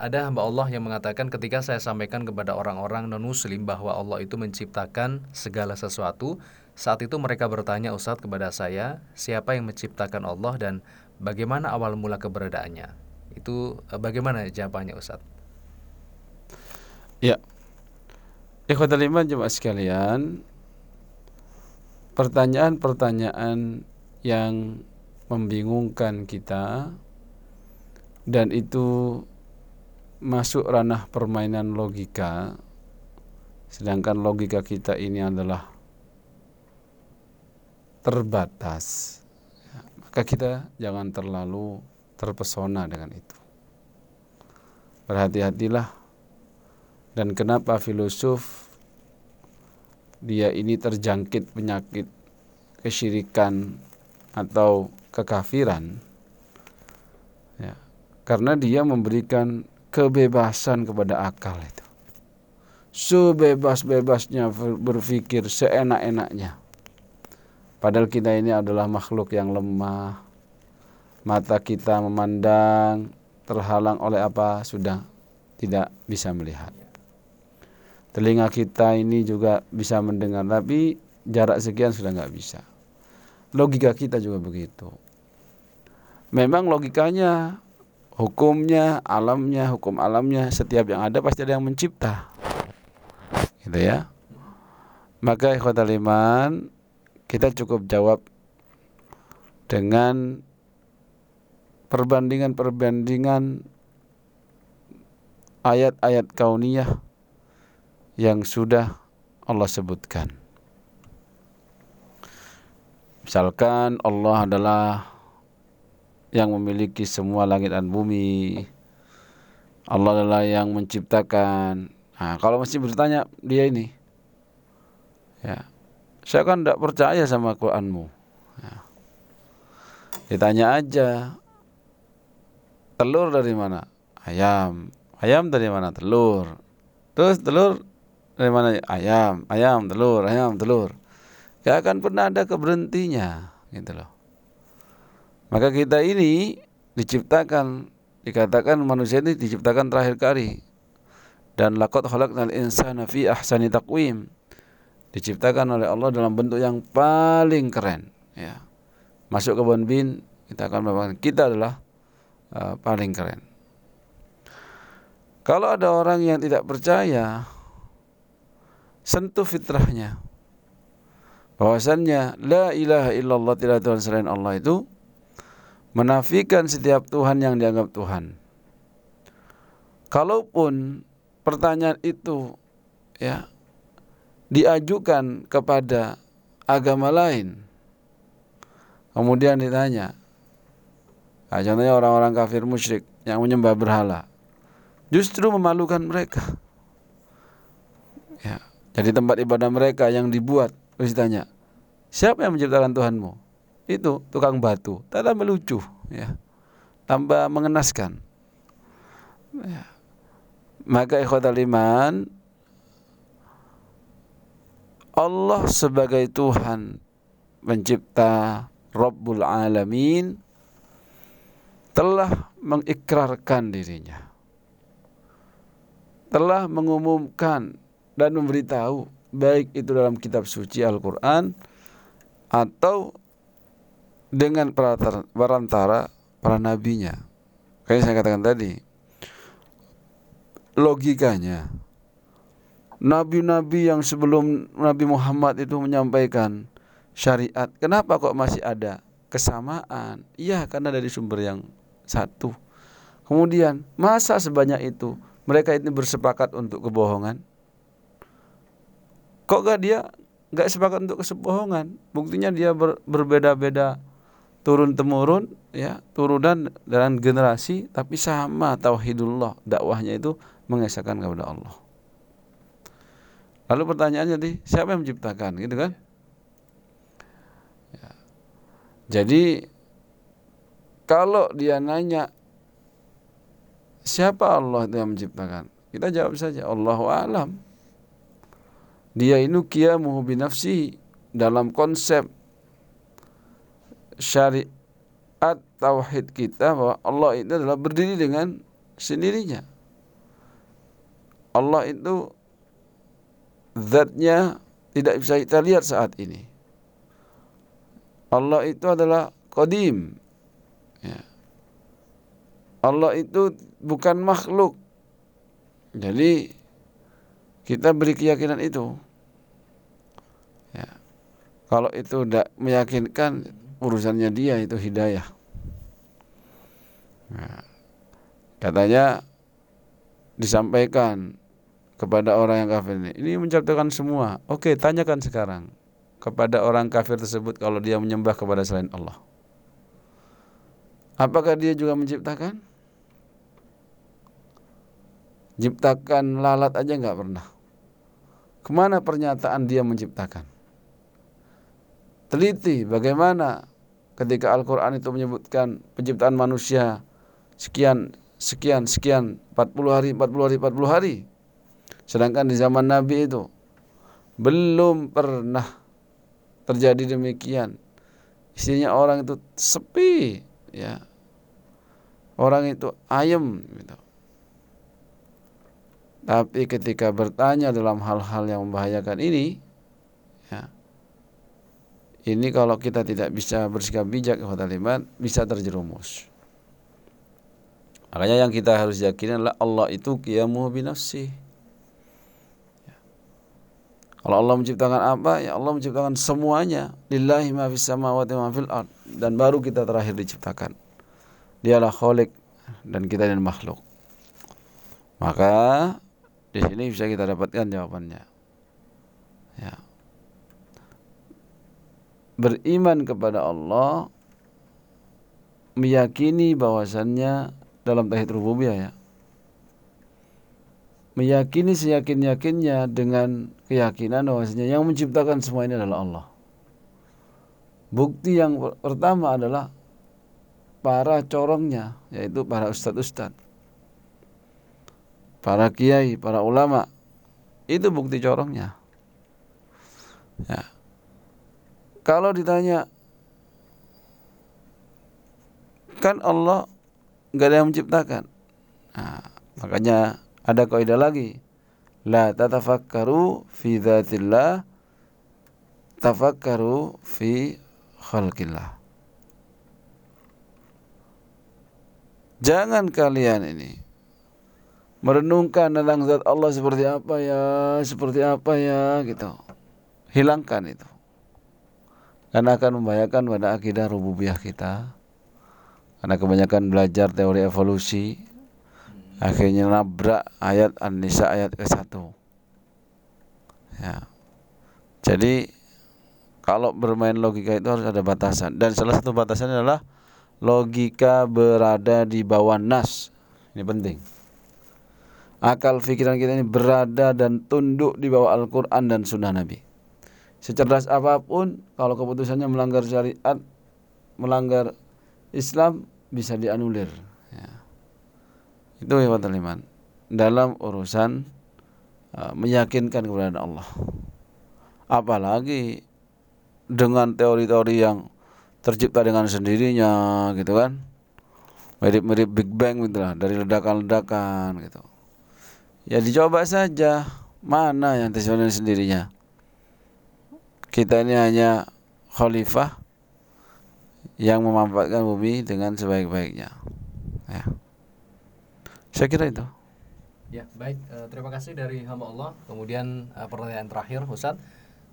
ada hamba Allah yang mengatakan ketika saya sampaikan kepada orang-orang non-muslim bahwa Allah itu menciptakan segala sesuatu, saat itu mereka bertanya Ustadz kepada saya, siapa yang menciptakan Allah dan bagaimana awal mula keberadaannya? Itu eh, bagaimana jawabannya Ustadz? Ya, Ikhwatal iman jemaah sekalian, pertanyaan-pertanyaan yang membingungkan kita dan itu masuk ranah permainan logika sedangkan logika kita ini adalah terbatas. Maka kita jangan terlalu terpesona dengan itu. Berhati-hatilah. Dan kenapa filosof dia ini terjangkit penyakit kesyirikan atau kekafiran? Ya karena dia memberikan kebebasan kepada akal itu. Sebebas-bebasnya berpikir seenak-enaknya. Padahal kita ini adalah makhluk yang lemah. Mata kita memandang terhalang oleh apa sudah tidak bisa melihat. Telinga kita ini juga bisa mendengar tapi jarak sekian sudah nggak bisa. Logika kita juga begitu. Memang logikanya, hukumnya, alamnya, hukum alamnya, setiap yang ada pasti ada yang mencipta. Gitu ya. Maka ikhwatal iman, kita cukup jawab dengan perbandingan-perbandingan ayat-ayat kauniyah yang sudah Allah sebutkan. Misalkan Allah adalah yang memiliki semua langit dan bumi. Allah adalah yang menciptakan. Nah, kalau masih bertanya dia ini, ya, saya kan tidak percaya sama Quranmu. Ya. Ditanya aja, telur dari mana? Ayam. Ayam dari mana? Telur. Terus telur dari mana? Ayam. Ayam, telur, ayam, telur. Gak akan pernah ada keberhentinya gitu loh. Maka kita ini diciptakan dikatakan manusia ini diciptakan terakhir kali. Dan lakot khalaqnal insana fi ahsani taqwim. Diciptakan oleh Allah dalam bentuk yang paling keren ya. Masuk ke bin kita akan mengatakan kita adalah uh, paling keren. Kalau ada orang yang tidak percaya sentuh fitrahnya. Bahwasannya la ilaha illallah tidak Tuhan selain Allah itu menafikan setiap Tuhan yang dianggap Tuhan. Kalaupun pertanyaan itu ya diajukan kepada agama lain, kemudian ditanya, nah, contohnya orang-orang kafir musyrik yang menyembah berhala, justru memalukan mereka. Ya, jadi tempat ibadah mereka yang dibuat Terus ditanya, siapa yang menciptakan Tuhanmu? Itu tukang batu. Tanda melucu, ya. Tambah mengenaskan. Ya. Maka ikhwatal iman Allah sebagai Tuhan pencipta Rabbul Alamin telah mengikrarkan dirinya telah mengumumkan dan memberitahu baik itu dalam kitab suci Al-Quran atau dengan perantara para nabinya. Kayak saya katakan tadi, logikanya nabi-nabi yang sebelum Nabi Muhammad itu menyampaikan syariat, kenapa kok masih ada kesamaan? Iya, karena dari sumber yang satu. Kemudian, masa sebanyak itu mereka ini bersepakat untuk kebohongan? Kok gak dia gak sepakat untuk kesebohongan? Buktinya dia ber, berbeda-beda turun temurun ya turunan dan generasi tapi sama tauhidullah dakwahnya itu mengesahkan kepada Allah. Lalu pertanyaannya nih siapa yang menciptakan gitu kan? Ya. Jadi kalau dia nanya siapa Allah yang menciptakan? Kita jawab saja Allahu alam dia ini qiyamuhu binafsi dalam konsep syariat tauhid kita bahwa Allah itu adalah berdiri dengan sendirinya Allah itu zatnya tidak bisa kita lihat saat ini. Allah itu adalah qadim. Ya. Allah itu bukan makhluk. Jadi kita beri keyakinan itu. Ya. Kalau itu tidak meyakinkan urusannya dia itu hidayah. Nah, katanya disampaikan kepada orang yang kafir ini. Ini menciptakan semua. Oke, tanyakan sekarang kepada orang kafir tersebut kalau dia menyembah kepada selain Allah. Apakah dia juga menciptakan? Ciptakan lalat aja nggak pernah. Ke mana pernyataan dia menciptakan? Teliti bagaimana ketika Al-Quran itu menyebutkan penciptaan manusia sekian, sekian, sekian, 40 hari, 40 hari, 40 hari. Sedangkan di zaman Nabi itu belum pernah terjadi demikian. Isinya orang itu sepi, ya. Orang itu ayem gitu. Tapi ketika bertanya dalam hal-hal yang membahayakan ini, ini kalau kita tidak bisa bersikap bijak, iman bisa terjerumus. Makanya yang kita harus yakini adalah Allah itu qiyamuhu binafsi. Ya. Kalau Allah menciptakan apa? Ya Allah menciptakan semuanya. Lillahi ma fis samawati ma fil ard. Dan baru kita terakhir diciptakan. Dialah kholik dan kita dan makhluk. Maka di sini bisa kita dapatkan jawabannya. Ya. Beriman kepada Allah meyakini bahwasannya dalam tauhid rububiyah ya. Meyakini seyakin-yakinnya dengan keyakinan bahwasanya yang menciptakan semua ini adalah Allah. Bukti yang pertama adalah para corongnya yaitu para ustadz-ustadz para kiai, para ulama. Itu bukti corongnya. Ya. Kalau ditanya kan Allah nggak ada yang menciptakan. Nah, makanya ada kaidah lagi. La tatafakkaru fi dzatillah tafakkaru fi khalqillah. Jangan kalian ini merenungkan tentang zat Allah seperti apa ya, seperti apa ya gitu. Hilangkan itu. Karena akan membahayakan pada akidah rububiyah kita. Karena kebanyakan belajar teori evolusi akhirnya nabrak ayat An-Nisa ayat ke-1. Ya. Jadi kalau bermain logika itu harus ada batasan dan salah satu batasannya adalah logika berada di bawah nas. Ini penting akal pikiran kita ini berada dan tunduk di bawah Al-Quran dan Sunnah Nabi. Secerdas apa pun, kalau keputusannya melanggar syariat, melanggar Islam, bisa dianulir. Ya. Itu ya Iman. Dalam urusan uh, meyakinkan kepada Allah. Apalagi dengan teori-teori yang tercipta dengan sendirinya gitu kan. Mirip-mirip Big Bang gitu lah, dari ledakan-ledakan gitu Ya dicoba saja mana yang dengan sendirinya. Kita ini hanya khalifah yang memanfaatkan bumi dengan sebaik-baiknya. Ya. Saya kira itu. Ya, baik. Uh, terima kasih dari hamba Allah. Kemudian uh, pertanyaan terakhir, Ustaz.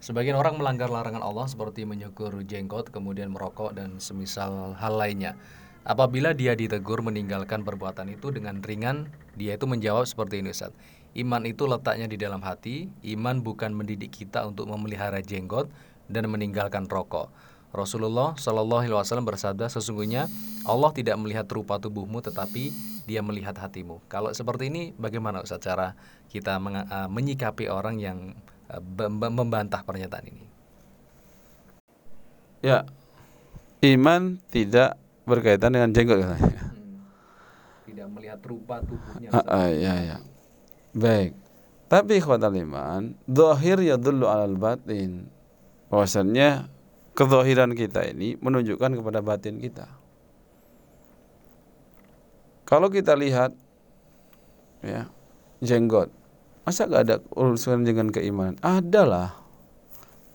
Sebagian orang melanggar larangan Allah seperti menyukur jenggot, kemudian merokok dan semisal hal lainnya. Apabila dia ditegur meninggalkan perbuatan itu dengan ringan, dia itu menjawab seperti ini Ustaz. Iman itu letaknya di dalam hati, iman bukan mendidik kita untuk memelihara jenggot dan meninggalkan rokok. Rasulullah Shallallahu Alaihi Wasallam bersabda sesungguhnya Allah tidak melihat rupa tubuhmu tetapi Dia melihat hatimu. Kalau seperti ini bagaimana Ustaz cara kita uh, menyikapi orang yang uh, membantah pernyataan ini? Ya, iman tidak berkaitan dengan jenggot katanya. Hmm. Tidak melihat rupa tubuhnya. Ah, ah, ya, ya. Baik. Tapi ikhwatal iman, zahir yadullu alal batin. Bahwasannya kezahiran kita ini menunjukkan kepada batin kita. Kalau kita lihat ya, jenggot Masa gak ada urusan dengan keimanan? Adalah.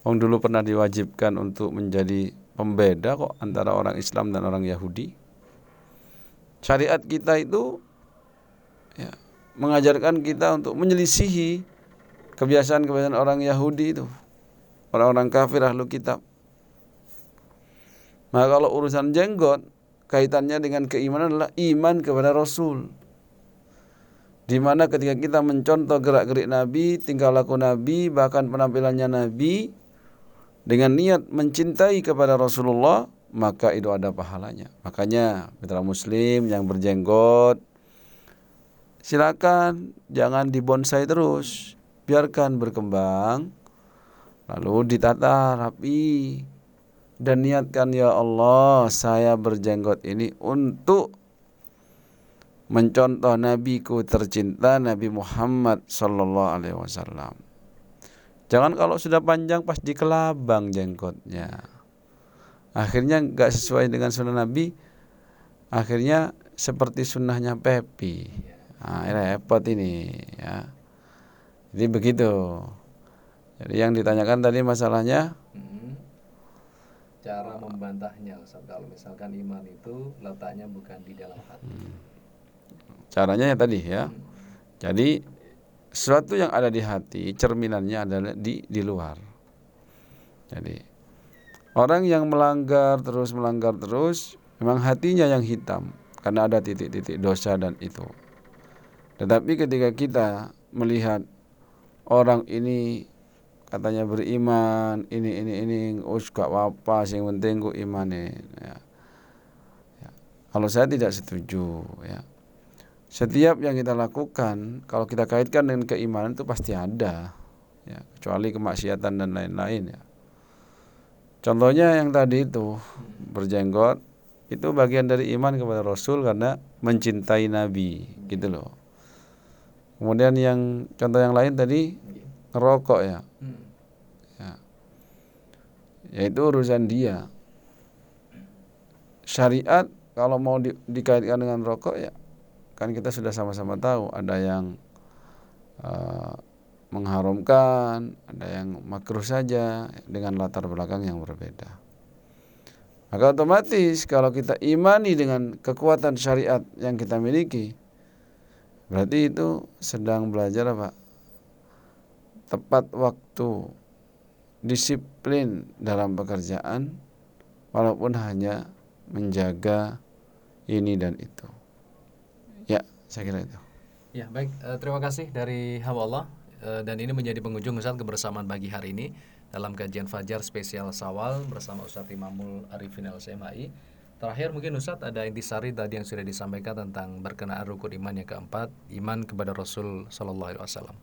Wong dulu pernah diwajibkan untuk menjadi pembeda kok antara orang Islam dan orang Yahudi. Syariat kita itu ya, mengajarkan kita untuk menyelisihi kebiasaan-kebiasaan orang Yahudi itu. Orang-orang kafir ahlu kitab. Nah kalau urusan jenggot kaitannya dengan keimanan adalah iman kepada Rasul di mana ketika kita mencontoh gerak-gerik Nabi, tingkah laku Nabi, bahkan penampilannya Nabi dengan niat mencintai kepada Rasulullah, maka itu ada pahalanya. Makanya mitra muslim yang berjenggot silakan jangan dibonsai terus, biarkan berkembang lalu ditata rapi dan niatkan ya Allah saya berjenggot ini untuk mencontoh nabiku tercinta Nabi Muhammad sallallahu alaihi wasallam. Jangan kalau sudah panjang pas di kelabang jenggotnya. Akhirnya nggak sesuai dengan sunnah Nabi. Akhirnya seperti sunnahnya Pepi. Nah, repot ini ya. Jadi begitu. Jadi yang ditanyakan tadi masalahnya hmm. cara membantahnya Ustaz kalau misalkan iman itu letaknya bukan di dalam hati. Hmm. Caranya ya tadi ya. Jadi sesuatu yang ada di hati cerminannya adalah di di luar. Jadi orang yang melanggar terus melanggar terus memang hatinya yang hitam karena ada titik-titik dosa dan itu. Tetapi ketika kita melihat orang ini katanya beriman ini ini ini us gak apa yang penting ku imane ya. ya. Kalau saya tidak setuju ya setiap yang kita lakukan kalau kita kaitkan dengan keimanan itu pasti ada ya kecuali kemaksiatan dan lain-lain ya contohnya yang tadi itu berjenggot itu bagian dari iman kepada Rasul karena mencintai Nabi gitu loh kemudian yang contoh yang lain tadi ngerokok ya. Ya. Yaitu urusan dia. Syariat kalau mau di, dikaitkan dengan rokok ya kan kita sudah sama-sama tahu. Ada yang uh, mengharumkan, ada yang makruh saja dengan latar belakang yang berbeda. Maka otomatis kalau kita imani dengan kekuatan syariat yang kita miliki, berarti itu sedang belajar apa? Tepat waktu, disiplin dalam pekerjaan, walaupun hanya menjaga ini dan itu. Ya, saya kira itu. Ya, baik. Uh, terima kasih dari hamba Allah. Uh, dan ini menjadi pengunjung Ustaz kebersamaan pagi hari ini dalam kajian Fajar spesial Sawal bersama Ustadz Imamul Arifin LCMAI. Terakhir mungkin Ustadz ada intisari tadi yang sudah disampaikan tentang berkenaan rukun iman yang keempat, iman kepada Rasul Wasallam.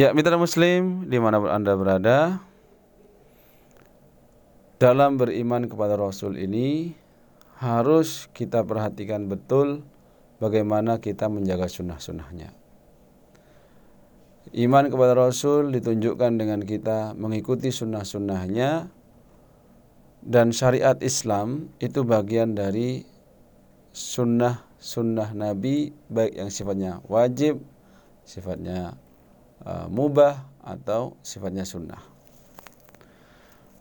Ya, mitra Muslim mana anda berada, dalam beriman kepada Rasul ini harus kita perhatikan betul bagaimana kita menjaga sunnah-sunnahnya. Iman kepada Rasul ditunjukkan dengan kita mengikuti sunnah-sunnahnya dan syariat Islam itu bagian dari sunnah-sunnah Nabi baik yang sifatnya wajib, sifatnya uh, mubah atau sifatnya sunnah.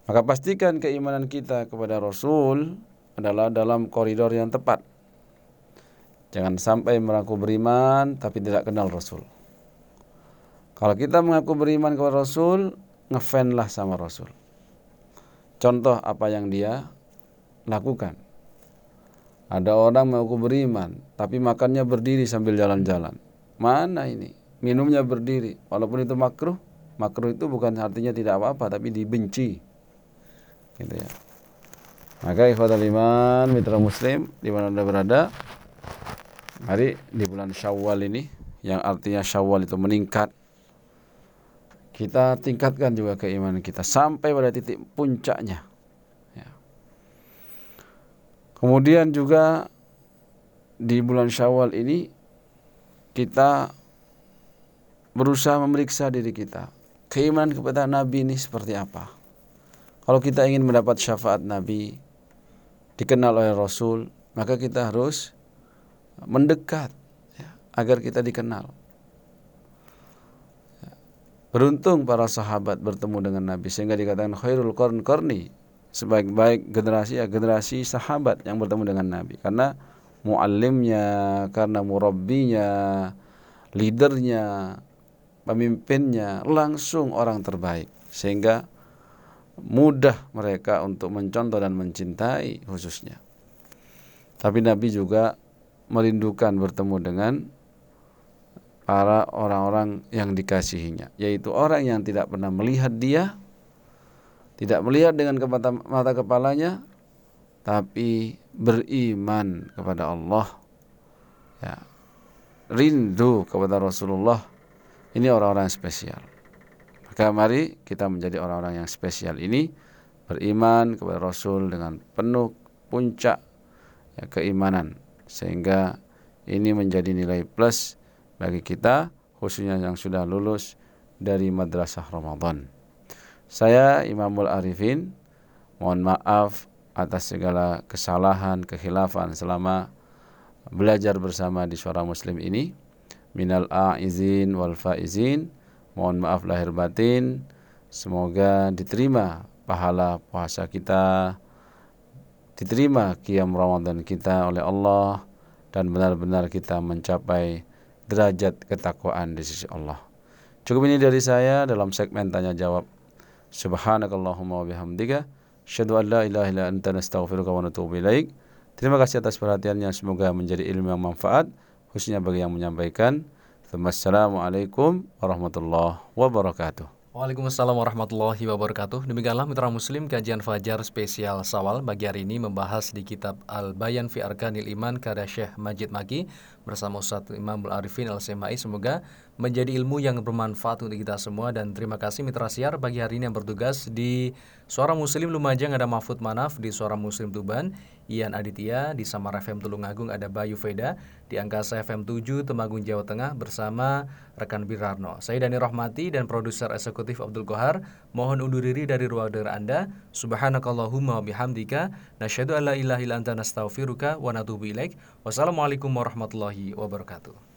Maka pastikan keimanan kita kepada Rasul adalah dalam koridor yang tepat Jangan sampai mengaku beriman tapi tidak kenal Rasul. Kalau kita mengaku beriman kepada Rasul, ngefanlah sama Rasul. Contoh apa yang dia lakukan. Ada orang mengaku beriman, tapi makannya berdiri sambil jalan-jalan. Mana ini? Minumnya berdiri, walaupun itu makruh. Makruh itu bukan artinya tidak apa-apa, tapi dibenci. Gitu ya. Maka ikhwatal iman, mitra muslim, di mana Anda berada, Mari di bulan Syawal ini yang artinya Syawal itu meningkat. Kita tingkatkan juga keimanan kita sampai pada titik puncaknya. Ya. Kemudian juga di bulan Syawal ini kita berusaha memeriksa diri kita. Keimanan kepada Nabi ini seperti apa? Kalau kita ingin mendapat syafaat Nabi, dikenal oleh Rasul, maka kita harus mendekat ya, agar kita dikenal. Beruntung para sahabat bertemu dengan Nabi sehingga dikatakan khairul qarn qarni. Sebaik-baik generasi ya generasi sahabat yang bertemu dengan Nabi. Karena muallimnya, karena murabbinya, leadernya, pemimpinnya langsung orang terbaik. Sehingga mudah mereka untuk mencontoh dan mencintai khususnya. Tapi Nabi juga merindukan bertemu dengan para orang-orang yang dikasihinya, yaitu orang yang tidak pernah melihat dia, tidak melihat dengan mata, mata kepalanya, tapi beriman kepada Allah, ya, rindu kepada Rasulullah. Ini orang-orang spesial. Maka mari kita menjadi orang-orang yang spesial ini beriman kepada Rasul dengan penuh puncak ya, keimanan sehingga ini menjadi nilai plus bagi kita khususnya yang sudah lulus dari madrasah Ramadan. Saya Imamul Arifin, mohon maaf atas segala kesalahan, kekhilafan selama belajar bersama di suara muslim ini. Minal a'izin wal faizin. Mohon maaf lahir batin. Semoga diterima pahala puasa kita, diterima qiyam Ramadan kita oleh Allah dan benar-benar kita mencapai derajat ketakwaan di sisi Allah. Cukup ini dari saya dalam segmen tanya jawab. Subhanakallahumma wa bihamdika asyhadu an la ilaha illa anta nastaghfiruka wa natubu ilaik. Terima kasih atas perhatiannya. Semoga menjadi ilmu yang manfaat khususnya bagi yang menyampaikan. Wassalamualaikum warahmatullahi wabarakatuh. Waalaikumsalam warahmatullahi wabarakatuh. Demikianlah mitra muslim kajian Fajar spesial Sawal bagi hari ini membahas di kitab Al-Bayan fi Arkanil Iman karya Syekh Majid Maki bersama Ustaz Imam Al-Arifin Al-Semai. Semoga menjadi ilmu yang bermanfaat untuk kita semua dan terima kasih mitra siar bagi hari ini yang bertugas di Suara Muslim Lumajang ada Mahfud Manaf di Suara Muslim Tuban Ian Aditya di Samar FM Tulungagung ada Bayu Veda di Angkasa FM 7 Temanggung Jawa Tengah bersama rekan Birarno. Saya Dani Rahmati dan produser eksekutif Abdul Kohar mohon undur diri dari ruang dengar Anda. Subhanakallahumma bihamdika nasyhadu alla ilaha illa anta nastaghfiruka wa natubu ilaik. Wassalamualaikum warahmatullahi wabarakatuh.